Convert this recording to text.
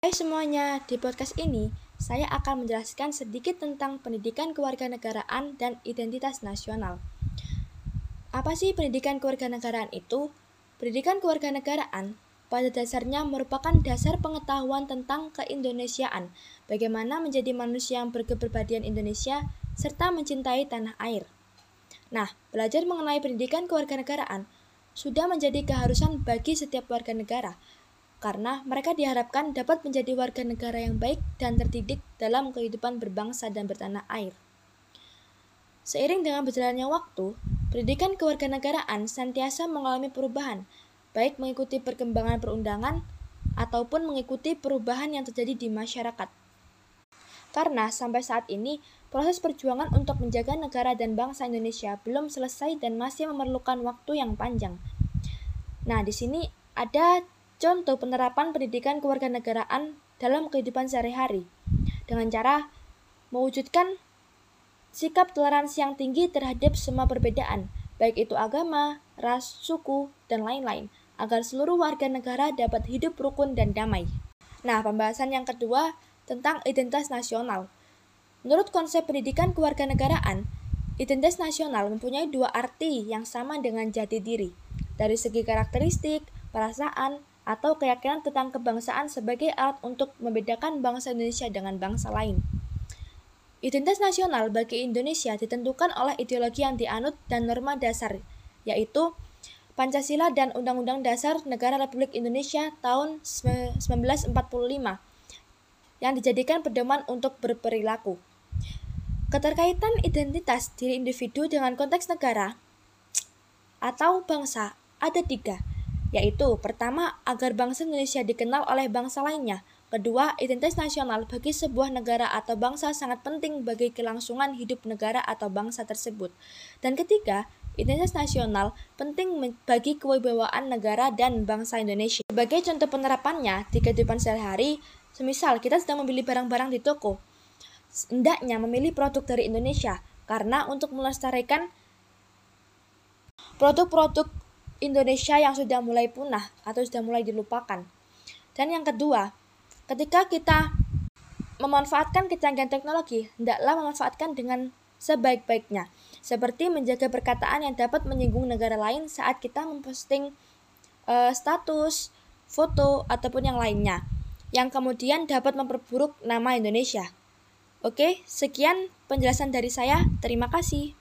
Hai semuanya, di podcast ini saya akan menjelaskan sedikit tentang pendidikan kewarganegaraan dan identitas nasional. Apa sih pendidikan kewarganegaraan itu? Pendidikan kewarganegaraan pada dasarnya merupakan dasar pengetahuan tentang keindonesiaan, bagaimana menjadi manusia yang berkepribadian Indonesia, serta mencintai tanah air. Nah, belajar mengenai pendidikan kewarganegaraan sudah menjadi keharusan bagi setiap warga negara, karena mereka diharapkan dapat menjadi warga negara yang baik dan terdidik dalam kehidupan berbangsa dan bertanah air. Seiring dengan berjalannya waktu, pendidikan kewarganegaraan senantiasa mengalami perubahan, baik mengikuti perkembangan perundangan ataupun mengikuti perubahan yang terjadi di masyarakat. Karena sampai saat ini, proses perjuangan untuk menjaga negara dan bangsa Indonesia belum selesai dan masih memerlukan waktu yang panjang. Nah, di sini ada contoh penerapan pendidikan kewarganegaraan dalam kehidupan sehari-hari dengan cara mewujudkan sikap toleransi yang tinggi terhadap semua perbedaan, baik itu agama, ras, suku, dan lain-lain, agar seluruh warga negara dapat hidup rukun dan damai. Nah, pembahasan yang kedua tentang identitas nasional. Menurut konsep pendidikan kewarganegaraan, identitas nasional mempunyai dua arti yang sama dengan jati diri, dari segi karakteristik, perasaan, atau keyakinan tentang kebangsaan sebagai alat untuk membedakan bangsa Indonesia dengan bangsa lain. Identitas nasional bagi Indonesia ditentukan oleh ideologi yang dianut dan norma dasar, yaitu Pancasila dan Undang-Undang Dasar Negara Republik Indonesia tahun 1945 yang dijadikan pedoman untuk berperilaku. Keterkaitan identitas diri individu dengan konteks negara atau bangsa ada tiga, yaitu pertama, agar bangsa Indonesia dikenal oleh bangsa lainnya. Kedua, identitas nasional bagi sebuah negara atau bangsa sangat penting bagi kelangsungan hidup negara atau bangsa tersebut. Dan ketiga, identitas nasional penting bagi kewibawaan negara dan bangsa Indonesia. Sebagai contoh penerapannya di kehidupan sehari-hari, Semisal kita sedang membeli barang-barang di toko, hendaknya memilih produk dari Indonesia karena untuk melestarikan produk-produk Indonesia yang sudah mulai punah atau sudah mulai dilupakan. Dan yang kedua, ketika kita memanfaatkan kecanggihan teknologi, hendaklah memanfaatkan dengan sebaik-baiknya, seperti menjaga perkataan yang dapat menyinggung negara lain saat kita memposting uh, status, foto, ataupun yang lainnya yang kemudian dapat memperburuk nama Indonesia. Oke, sekian penjelasan dari saya. Terima kasih.